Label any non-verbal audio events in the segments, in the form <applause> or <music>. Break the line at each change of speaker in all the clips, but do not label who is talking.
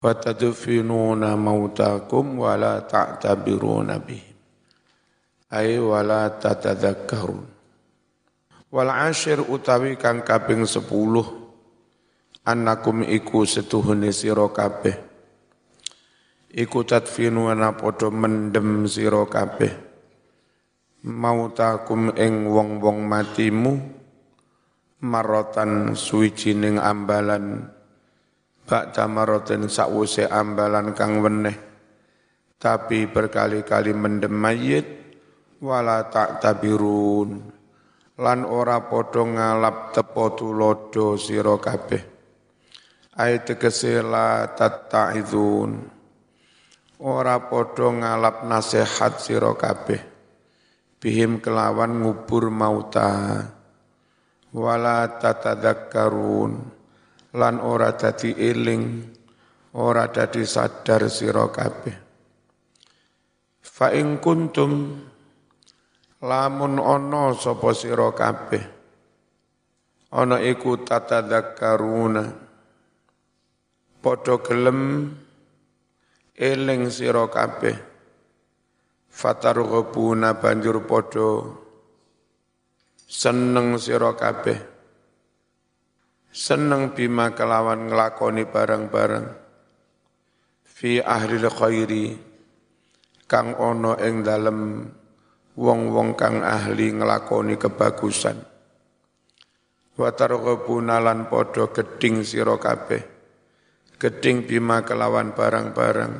wa tadfinuna mautakum wa la ta'tabiruna bihim ay wa la tatadzakkarun wal ashir utawi kang kaping 10 annakum iku setuhune sira kabeh. Iku tadfinuna padha mendem sira kabeh. Mautakum ing wong-wong matimu marotan suwijining ambalan Ba'da marotin sakwuse ambalan kang weneh. Tapi berkali-kali mendem mayit wala tak tabirun. Lan ora padha ngalap tepo tulodo sira kabeh. Ayat tegese la tattaizun. Ora padha ngalap nasihat sira kabeh. Bihim kelawan ngubur mauta wala tatadzakkarun lan ora dadi eling ora dadi sadar sira kabeh. Fa ing kuntum lamun ana sapa sira kabeh. Ana iku tatadzakkaruna. Padha gelem eling sira kabeh. Fatarghubuna banjur padha seneng sira kabeh seneng bima kelawan ngelakoni barang-barang fi ahli khairi kang ono ing dalem wong-wong kang ahli ngelakoni kebagusan. Wa targhabuna lan padha geding sira kabeh. Geding bima kelawan barang-barang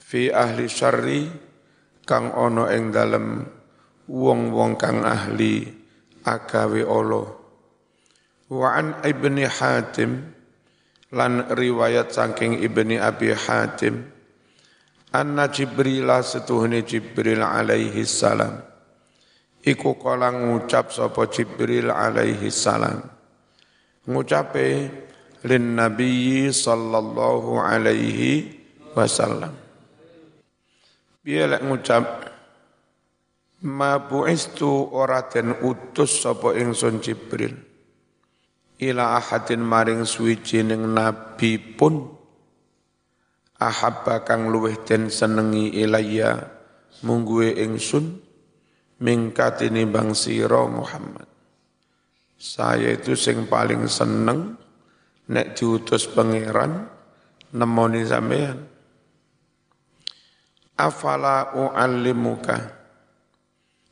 fi ahli syarri kang ono ing dalem wong-wong kang ahli agawe Allah Wa an ibni Hatim lan riwayat saking ibni Abi Hatim anna Jibril setuhne Jibril alaihi salam. Iku kala ngucap sapa Jibril alaihi salam. Ngucape lin nabiyyi sallallahu alaihi wasallam. Piye lek ngucap ma buistu ora den utus sapa ingsun Jibril ila ahadin maring suwijining nabi pun ahabba kang luweh den senengi ilayya mungguwe ingsun mingkat bang sira Muhammad. Saya itu sing paling seneng nek diutus pangeran nemoni sampean afala uallimuka?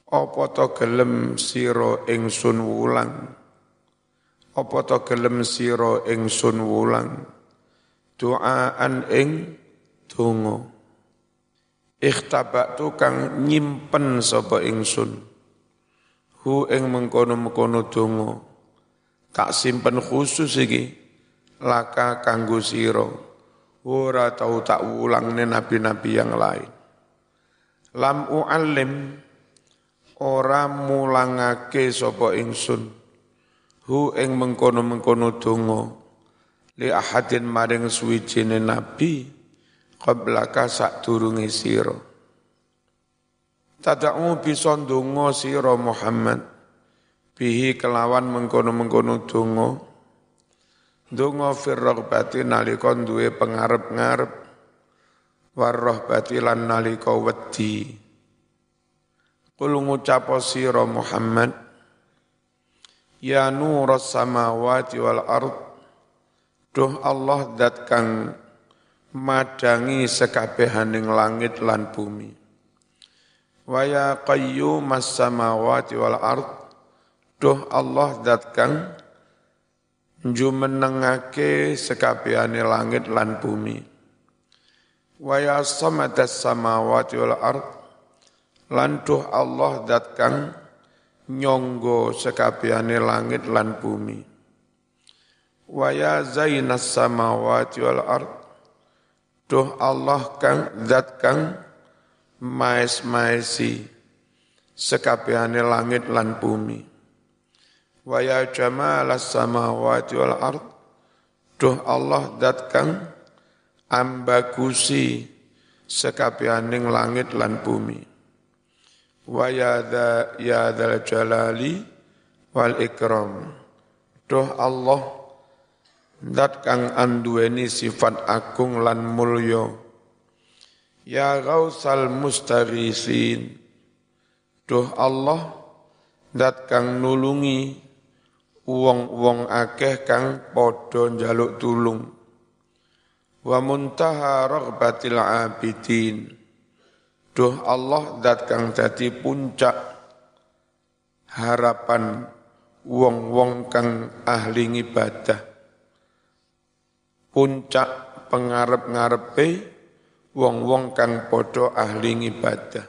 Apa to gelem sira ingsun wulang apa to gelem sira ingsun wulang doaan ing donga. Ikhtabatu kang nyimpen sapa ingsun. Hu ing mengkono-mengkono donga. Tak simpen khusus iki. Laka kanggo sira. Ora tau tak wulangne nabi-nabi yang lain. Lam uallim ora mulangake sapa ingsun hu ing mengkono-mengkono donga li ahadin maring suwijine nabi qablaka sadurunge sira. Tada'u bisa ndonga sira Muhammad bihi kelawan mengkono-mengkono donga. Donga fir raghbati nalika duwe pengarep-ngarep warahbati lan nalika wedi. Kul ngucap sira Muhammad Ya nur samawati wal ard. Duh Allah dat kang madangi sekabehaning langit lan bumi. Wa ya qayyumas samawati wal ard. Duh Allah dat kang jumenengake sekabehane langit lan bumi. Wa ya samadas samawati wal ard. Lan duh Allah dat kang nyonggo sekabiane langit lan bumi. Wa ya zainas samawati wal ard. Duh Allah kang zat kang maes maesi sekabehane langit lan bumi. Wa ya jamalas samawati wal ard. Duh Allah zat kang ambagusi sekabehane langit lan bumi wa ya dha ya jalali wal ikram. Doh Allah dat kang anduweni sifat agung lan mulya. Ya ghausal mustaghisin duh Allah dat kang nulungi wong-wong akeh kang padha njaluk tulung. Wa muntaha raghbatil abidin duh Allah dat kang dadi puncak harapan wong-wong kang ahli ibadah puncak pengarep-ngarepe wong-wong kang padha ahli ibadah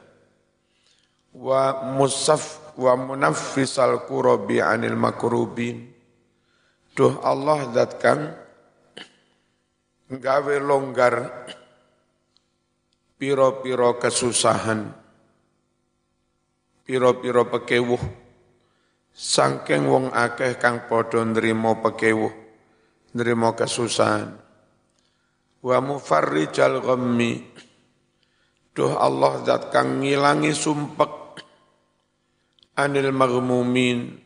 wa musaf wa munaffisal kurabi anil makrubin. Duh Allah zat <clears throat> kang longgar piro-piro kesusahan. Piro-piro pekewuh. Sangking wong akeh kang padha nrimo pekewuh nerima kesusahan. Wa mufarrijal ghammi. Duh Allah zat kang ngilangi sumpek. Anil maghmumin.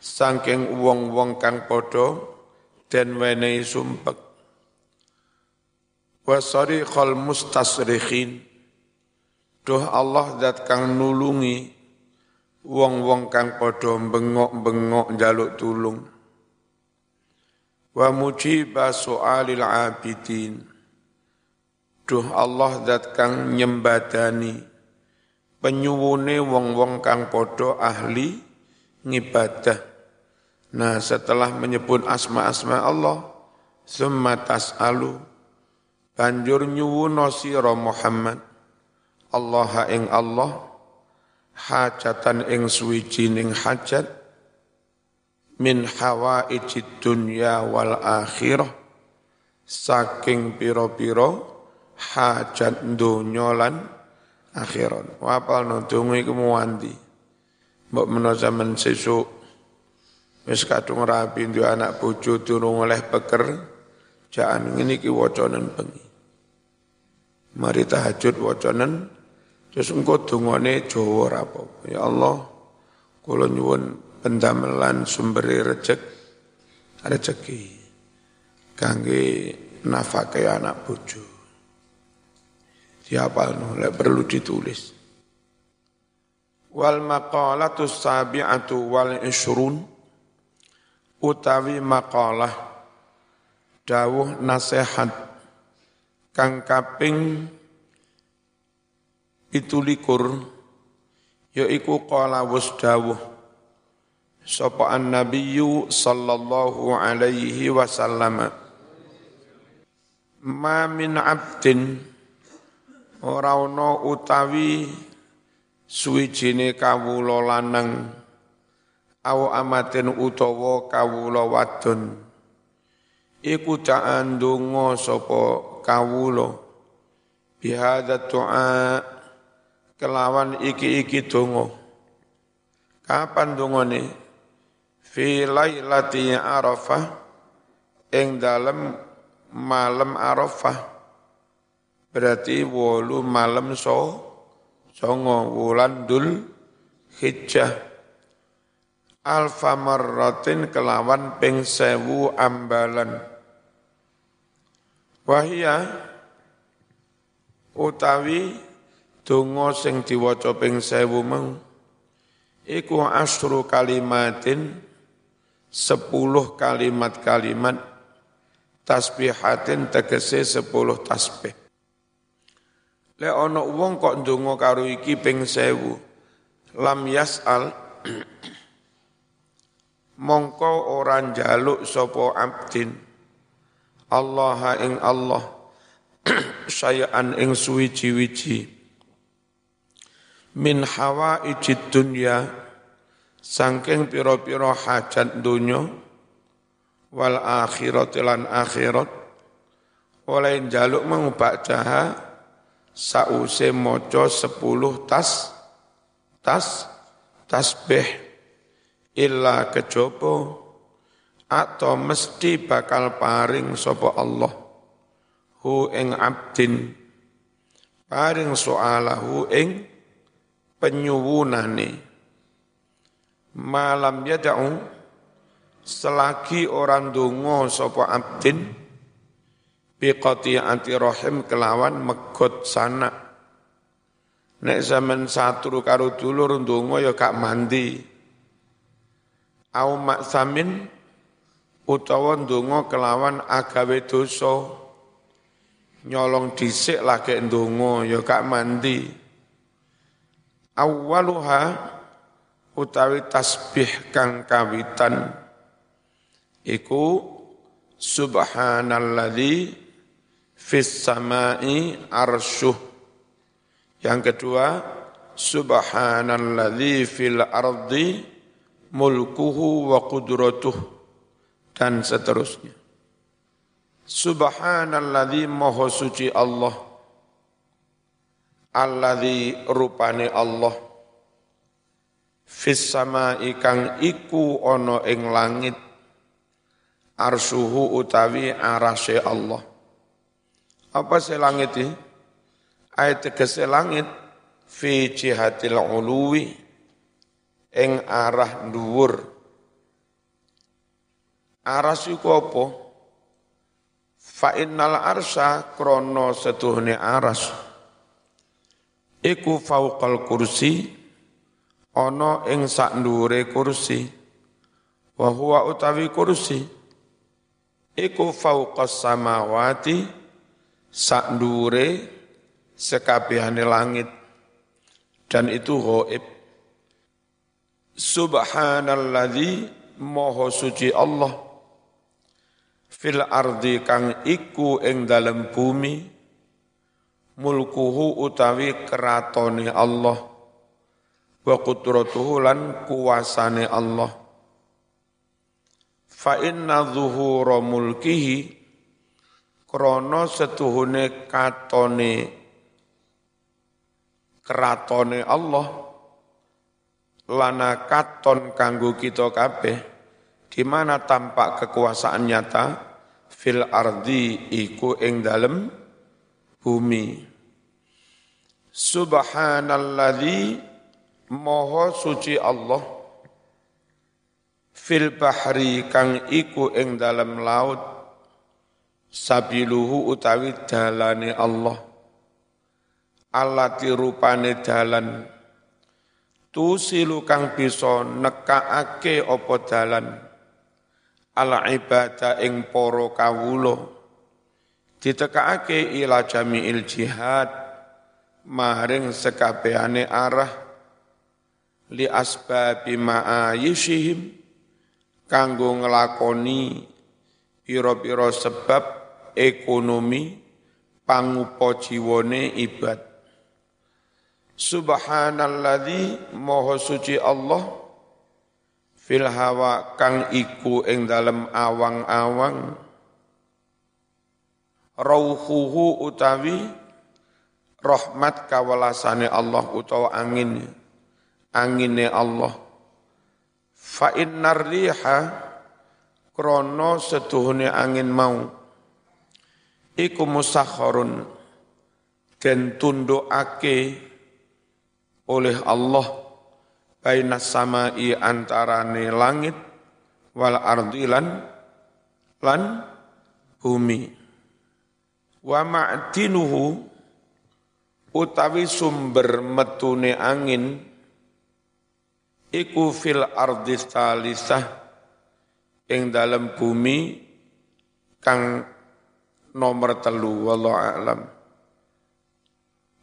Saking wong-wong kang padha den wenehi sumpek wa sariqal mustasrikhin. Duh Allah zat kang nulungi wong-wong kang padha bengok-bengok njaluk tulung. Wa mujiba soalil abidin. Duh Allah zat kang nyembadani penyuwune wong-wong kang podo ahli ngibadah. Nah setelah menyebut asma-asma Allah summa tas'alu banjur nyuwuna sira Muhammad Allah ing Allah hajatan ing suwijining hajat min hawaijid dunya wal akhirah saking piro-piro hajat donya lan akhirat. Wapal no donga iku muwanti. Mbok menawa zaman sesuk wis kadung rapi duwe anak bojo durung oleh peker jaan ngene iki wacanen bengi. Mari tahajud wacanen terus engko dongane Jawa apa Ya Allah, kula nyuwun pendamelan sumberi rezek rezeki kangge nafake anak bojo. Siapa nu lek perlu ditulis. Wal maqalatu sabi'atu wal ishrun. Utawi maqalah dawuh nasihat kang kaping pitulikur yaiku qala wus dawuh sapa an-nabiyyu sallallahu alaihi wasallam ma min abdin ora ana utawi suwijine kawula lanang aw amatin utawa kawula wadon. Iku caan donga sapa kawula. Bihadza tu'a kelawan iki-iki donga. Kapan dongane? Fi lailati arafah ing dalem malam arafah. Berarti wolu malam so songo wulan dul hijjah. Alfa marratin kelawan ping sewu ambalan wahia utawi donga sing diwaca ping sewu meng iku asru kalimatin sepuluh kalimat-kalimat tasbihatin tegese sepuluh tasbih. Le ono wong kok ndonga karo iki ping sewu. Lam yas'al <clears throat> mongko ora njaluk sapa abdin Allah ing Allah <clears throat> sayan ing suwiji-wiji. Min hawa ijid dunya Sangking piro-piro hajat dunya wal akhirat lan akhirat oleh jaluk mengubah jaha sause moco sepuluh tas tas tasbih illa kejopo atau mesti bakal paring sopo Allah. Hu ing abdin. Paring soalahu ing penyuwunane. Malam yada'u selagi orang dungo sopo abdin biqati anti rohim kelawan megot sana nek zaman satu karo dulur dungo ya kak mandi. Au maksamin utawa dungo kelawan agawe dosa. Nyolong dhisik lagi dungo ya kak mandi. Awaluha utawi tasbih kang kawitan iku subhanalladzi fis samai arsyuh. Yang kedua, subhanalladzi fil ardi mulkuhu wa qudratuh dan seterusnya. Subhanalladzi maha suci Allah. Alladzi rupane Allah. Fis samai kang iku ana ing langit arsuhu utawi arasy Allah. Apa se langit ini? Ayat tegese langit fi jihatil uluwi ing arah dhuwur. Aras iku apa? Fa innal arsa krana setuhne aras. Iku fauqal kursi ana ing sak kursi. Wa huwa utawi kursi. Iku fauqas samawati sak dure sekabehane langit. Dan itu ghaib. Subhanalladzi moho suci Allah fil ardi kang iku ing dalem bumi mulkuhu utawi keratone Allah wa qudratuhu lan kuasane Allah. Fa inna zuhura mulkihi krana setuhune katone keratone Allah lana katon kanggo kita kabeh di tampak kekuasaan nyata? Fil ardi iku ing dalem bumi. Subhanalladzi moho suci Allah. Fil bahri kang iku ing dalam laut. Sabiluhu utawi dalane Allah. Allati rupane dalan. Tusilu kang bisa nekaake apa dalan ala ibadah ing para kawula ditekake ila jami'il jihad maring sekabehane arah li asbabi ma'ayishihim kanggo ngelakoni piro-piro sebab ekonomi pangupo jiwane ibad. Subhanalladzi moho suci Allah fil hawa kang iku ing dalem awang-awang. Rauhuhu utawi rahmat kawalasane Allah utawa angin angine Allah. Fa innar riha krono setuhune angin mau. Iku musakharun den tundukake oleh Allah baina samai antarane langit wal ardi lan lan bumi. Wa ma'dinuhu utawi sumber metune angin iku fil ardi salisah ing dalam bumi kang nomor telu wallahu a'lam.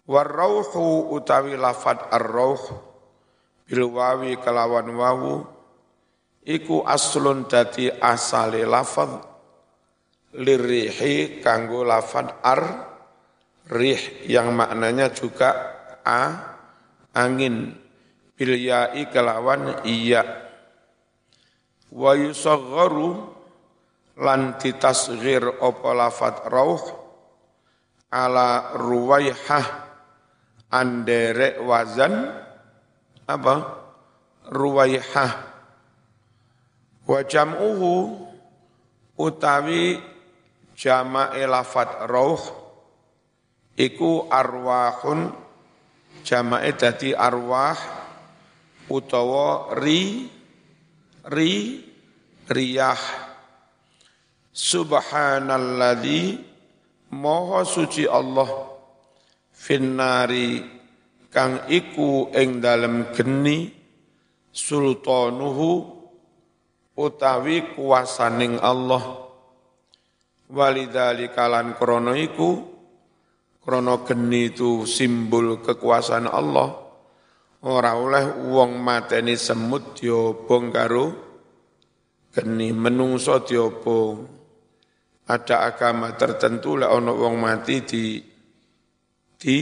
Warauhu utawi lafad ar-rauh bil wawi kelawan wawu iku aslun dadi asale lafad lirihi kanggo lafad ar rih yang maknanya juga a angin. Bil ya'i kelawan iya. Wa yusagharu lan ditasghir apa lafat rauh ala ruwaihah andere wazan apa? Ruwaihah. Wa jam'uhu utawi jama'i lafat rauh iku arwahun jama'i dadi arwah utawa ri ri riyah. Subhanalladzi maha suci Allah finnari kang iku ing dalem geni sultanuhu utawi kuasaning Allah. Walidali kalan krono iku krono geni itu simbol kekuasaan Allah. Ora oleh wong mateni semut diobong karo geni menungso diobong. Ada agama tertentu lah ono wong mati di di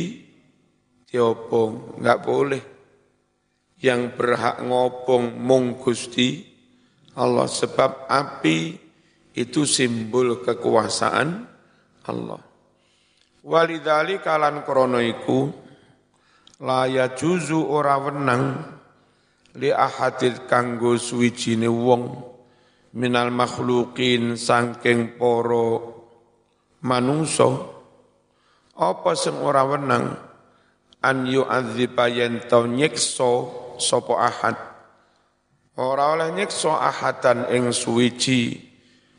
diobong nggak boleh. Yang berhak ngobong mung Gusti Allah sebab api itu simbol kekuasaan Allah. Walidali kalan krono iku laya juzu ora wenang li ahadil kanggo suwijine wong minal makhlukin sangking poro manungso apa sing ora wenang an yu'adziba yen nyiksa sapa ahad ora oleh nyiksa ahadan ing suwiji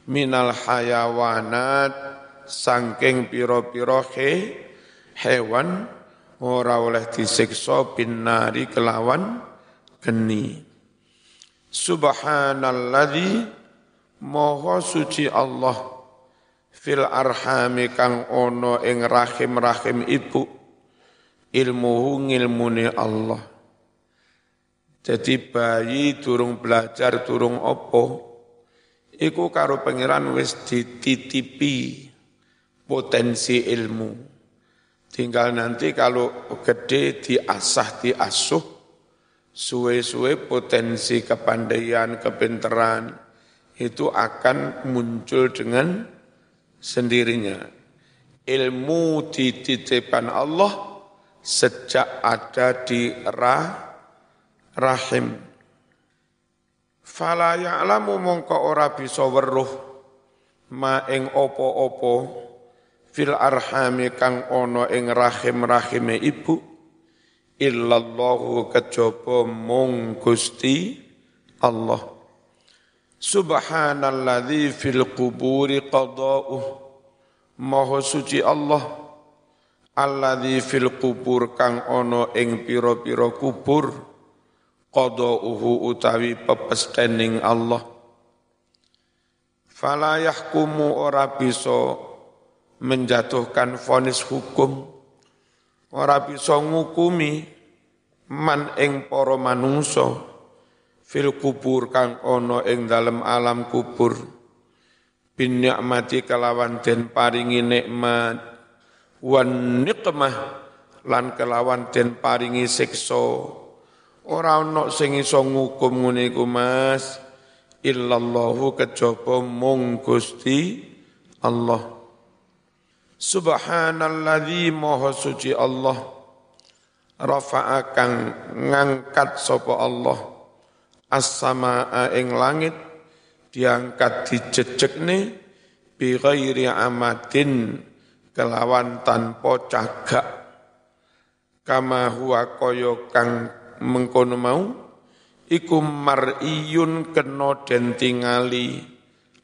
minal hayawanat sangking piro-piro he, hewan ora oleh disiksa binari kelawan geni. Subhanalladzi moho suci Allah fil arhami kang ono ing rahim-rahim ibu ilmuhu ngilmune Allah. Jadi bayi turung belajar turung opo iku karo pangeran wis dititipi potensi ilmu. Tinggal nanti kalau gede diasah, diasuh, suwe-suwe potensi kepandaian, kepinteran, itu akan muncul dengan sendirinya. Ilmu dititipkan Allah sejak ada di rah, rahim. Fala ya'lamu mongko ora bisa weruh ma ing opo-opo fil arhami kang ono ing rahim-rahime ibu. Illallahu kejaba mung Gusti Allah. Subhanalladzi fil quburi qada'uh. Maha suci Allah Alladzi fil kubur kang ono ing piro-piro kubur qada'uhu utawi pepestening Allah. Fala yahkumu ora bisa menjatuhkan vonis hukum ora bisa ngukumi man ing para manungsa fil kubur kang ana ing dalem alam kubur. Bin nikmati kelawan den paringi nikmat wan nikmah lan kelawan den paringi siksa Ora ana sing iso ngukum ngene iku Mas. Illallahu kejaba mung Gusti Allah. Subhanalladzi maha suci Allah. Rafa'a kang ngangkat sapa Allah as-samaa ing langit diangkat dijejekne bi ghairi amadin kelawan tanpa cagak. Kama huwa kaya kang mengkono mau iku mar'iyun kena den tingali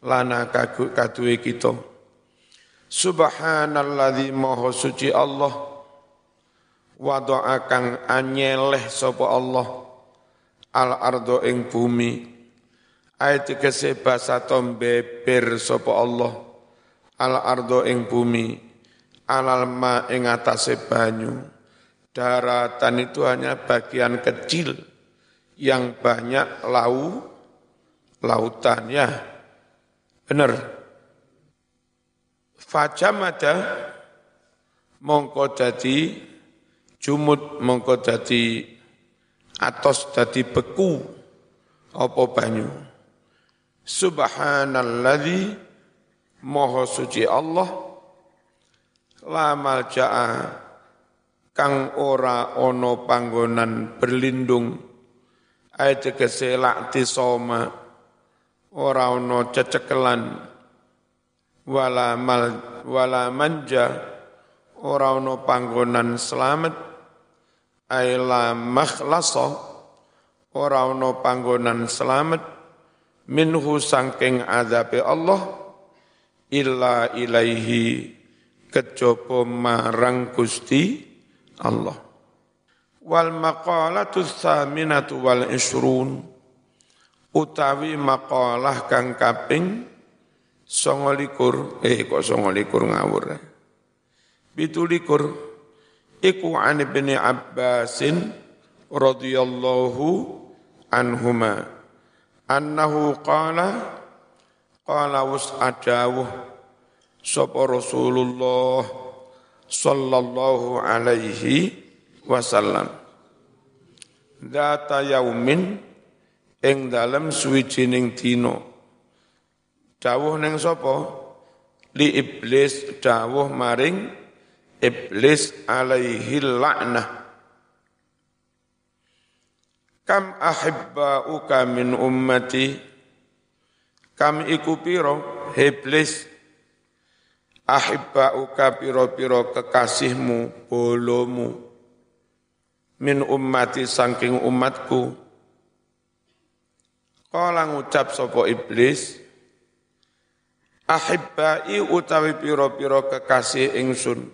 lana kagu kaduwe kita. Subhanalladzi maha suci Allah wada'a kang anyeleh sapa Allah al ardo ing bumi. Ayat kese basa beber sapa Allah al ardo ing bumi alal ma ing atase banyu Daratan itu hanya bagian kecil yang banyak lau, lautan ya. Benar. Fajamada mongko dadi jumut mongko dadi atos dadi beku apa banyu. Subhanalladzi Maha suci Allah la malja'a kang ora ono panggonan berlindung. Ayat keselak tisoma ora ono cecekelan. Wala mal wala manja ora ono panggonan selamat ayla makhlasa ora ono panggonan selamat minhu sangking azabe Allah illa ilaihi kejopo marang Gusti Allah. Wal maqalatu tsaminatu wal isrun utawi maqalah kang kaping 29 eh kok 29 ngawur bitulikur iku an ibni Abbasin radhiyallahu anhuma. Annahu qala qala was adawuh sapa Rasulullah sallallahu alaihi wasallam. Data yaumin ing dalem suwijining dina. Dawuh ning sapa? Li iblis dawuh maring iblis alaihi la'nah. Kam ahibba'uka min ummati? Kam iku piro iblis Ahibba'uka piro-piro kekasihmu bolomu Min ummati saking umatku. Kala ngucap sopo iblis Ahibba'i utawi piro-piro kekasih ingsun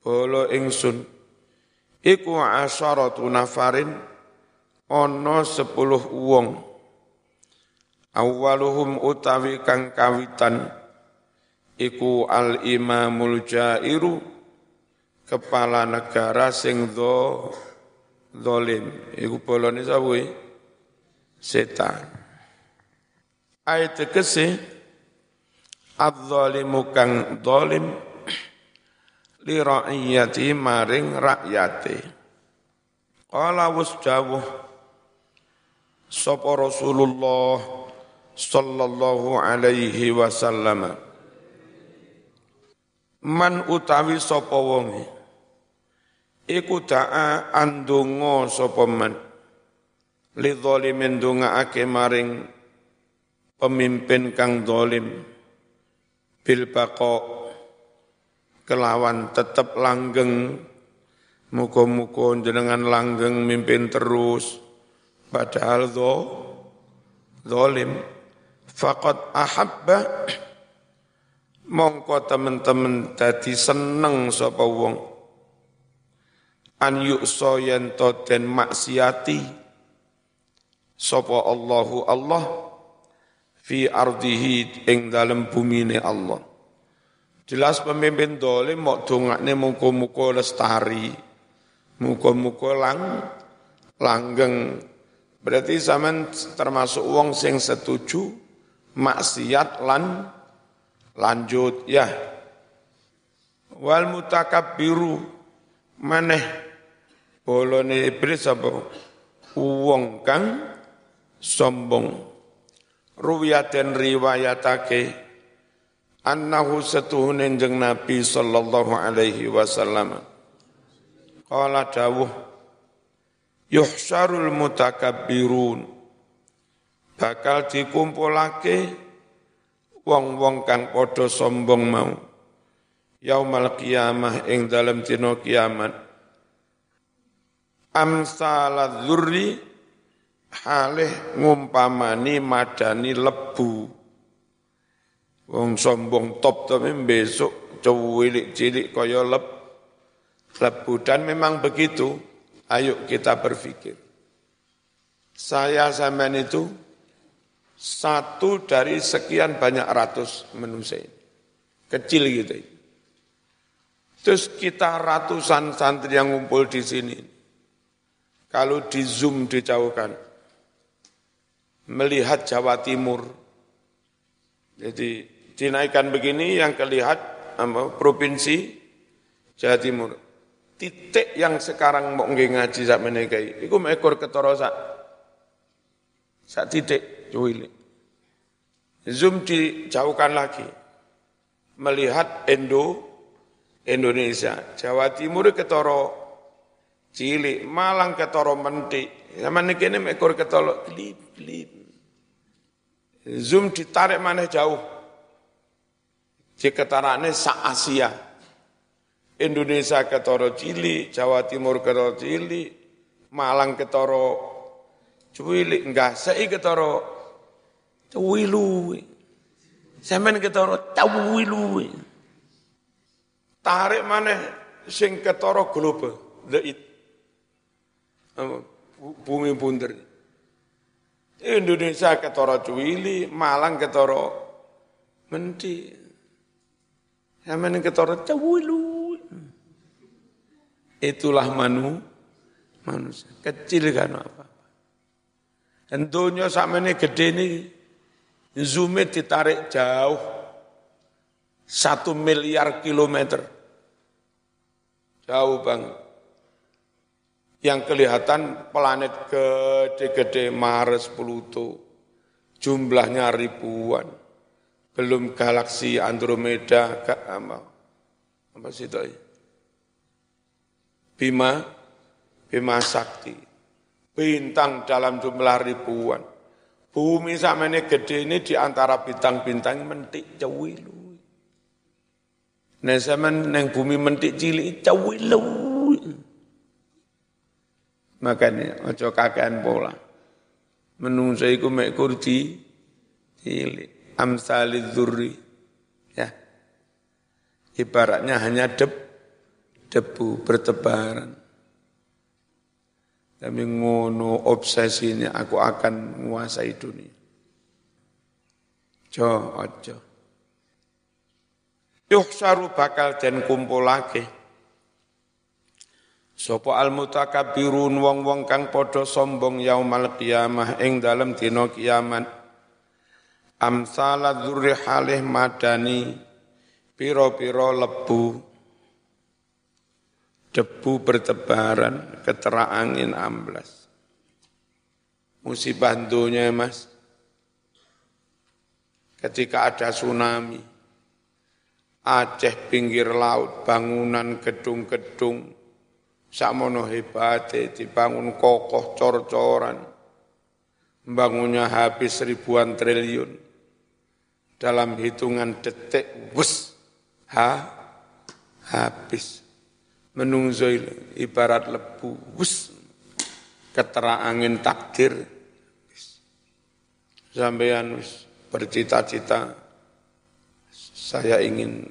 Bolo ingsun Iku asyaratu nafarin ana sepuluh wong. Awaluhum utawi kang kawitan iku al imamul jairu kepala negara sing do dolim. Iku bolone sapa setan. Ayat kese adzalimu kang dolim li ra'iyati maring rakyate. Qala wasjawuh sapa Rasulullah sallallahu alaihi wasallam man utawi sapa wonge? Iku da'a andonga sapa man. Li zalimin dongaake maring pemimpin kang zalim bil baqa kelawan tetep langgeng. Muga-muga jenengan langgeng mimpin terus. Padahal do, zolim. Fakat ahabba mongko temen-temen dadi seneng sapa wong. An yukso yen den maksiati sapa Allahu Allah fi ardihi ing dalem bumine Allah. Jelas pemimpin dolim mau dongakne muka-muka lestari muka-muka lang langgeng. Berarti zaman termasuk wong sing setuju maksiat lan lanjut ya. Wal biru maneh bolone iblis apa wong kang sombong. Ruwiyaten riwayatake annahu setuhun jeng Nabi sallallahu alaihi wasallam. Qala dawuh yuhsyarul mutakabbirun bakal dikumpulake wong-wong kang padha sombong mau. Yaumal qiyamah ing dalem dina kiamat. Amsal dzurri halih ngumpamani madani lebu. Wong sombong top tapi besok cilik-cilik kaya leb lebu. Dan memang begitu. Ayo kita berpikir. Saya sampean itu satu dari sekian banyak ratus manusia ini. Kecil gitu. Terus kita ratusan santri yang ngumpul di sini. Kalau di Zoom dijauhkan, melihat Jawa Timur. Jadi dinaikkan begini yang kelihat provinsi Jawa Timur titik yang sekarang mau ngaji sak menekai iku ekor ketara sak sak titik cuwili zoom dijauhkan lagi. Melihat Indo Indonesia Jawa Timur ketara cilik Malang ketara mentik zaman niki ini ekor ketara klip klip zoom ditarik mana jauh. Jiketarane sak Asia. Indonesia ketoro cili, Jawa Timur ketoro cili, Malang ketoro cuili, enggak sei ketoro Cawilu. Sampeyan ketara cawilu. Tarik mana sing ketara global, the it. Bumi bunder. Indonesia ketara cuwili, Malang ketara menti. Sampeyan ketara cawilu. Itulah manu manusia. Kecil kan apa? Dan dunia sama ini gede ini, zoomnya ditarik jauh, satu miliar kilometer. Jauh banget. Yang kelihatan planet gede-gede Mars, Pluto, jumlahnya ribuan. Belum galaksi Andromeda, apa, apa sih itu? Bima, Bima Sakti bintang dalam jumlah ribuan. Bumi sama ini gede ini di antara bintang-bintang mentik cawilu. Nah sama neng bumi mentik cilik cawilu. Makanya ojo kakean pola. Menungso iku mek kurdi cilik. Amsalid. Ya. Ibaratnya hanya deb, debu bertebaran. Tapi ngono obsesi ini aku akan menguasai dunia. Jo, ojo. Yuhsaru bakal den kumpulake. Sopo al mutakabirun wong-wong kang podo sombong yaumal qiyamah ing dalem dina kiamat. Amsala dzurri halih madani piro-piro lebu debu bertebaran, ketera angin amblas. Musibah dunia mas, ketika ada tsunami, Aceh pinggir laut, bangunan gedung-gedung, sakmono hebate, dibangun kokoh cor-coran, bangunnya habis ribuan triliun, dalam hitungan detik, bus, ha, habis menungso ibarat lebu. Wus. Angin takdir. Sampean wis bercita-cita. Saya ingin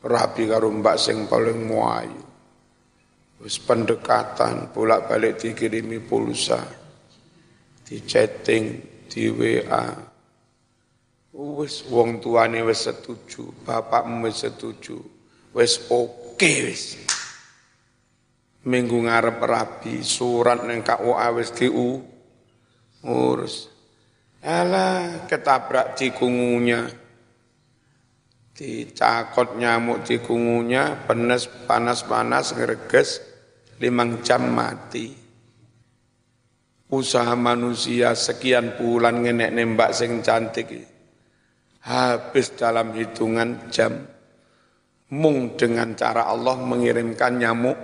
rapi karo mbak sing paling muayu wis pendekatan bolak-balik dikirimi pulsa. Di chatting di WA wis wong tuane wis setuju bapakmu wis setuju. Wis oke okay, wis minggu ngarep rabi surat neng KUA wis diu urus Alah ketabrak cikungunya dicakot nyamuk cikungunya penes panas-panas ngereges limang jam mati. Usaha manusia sekian bulan ngenek nembak sing cantik habis dalam hitungan jam. Mung dengan cara Allah mengirimkan nyamuk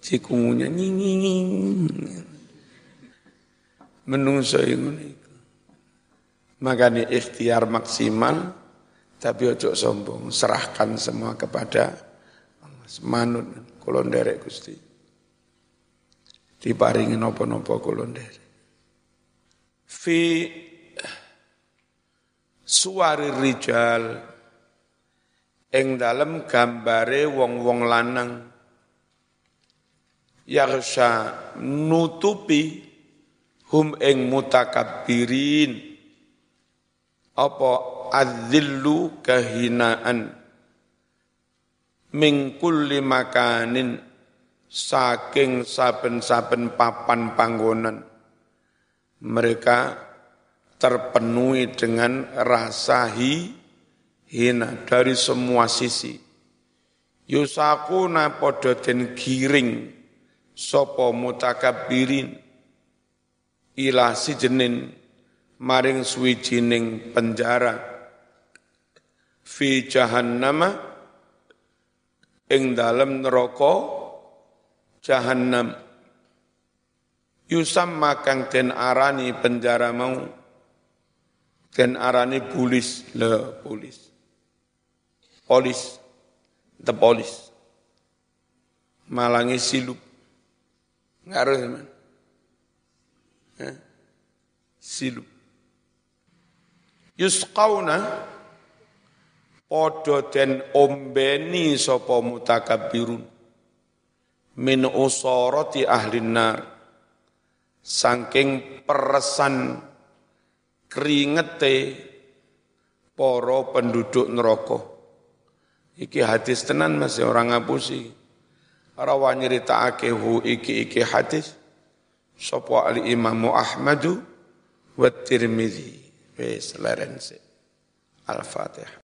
cikungunya nying menungso iku makanya ikhtiar maksimal tapi ojo sombong. Serahkan semua kepada Allah. Manut kula nderek Gusti. Diparingi napa-napa kula nderek fi suwari rijal ing dalem gambare wong-wong lanang yaghsha nutupi hum ing mutakabbirin. Apa adzillu kahinaan? Min kulli makanin saking saben-saben papan panggonan. Mereka terpenuhi dengan rasa hi, hina dari semua sisi. Yusakuna padha den giring sapa mutakabbirin? Ila sijenin maring suwijining penjara. Fi jahannama ing dalem neraka jahannam. Yusamma kang den arani penjara mau den arani pulis le pulis polis. The polis. Malangi silup Ngaruh teman. Ya. Silu. Yusqauna podo den ombeni sapa mutakabbirun min usarati ahli nar saking peresan keringete para penduduk neraka iki hadis tenan masih orang ngapusi rawa nyeritakake hu iki iki hadis. Sapa ali Imam Ahmadu wa Tirmidzi wis leren Al-Fatihah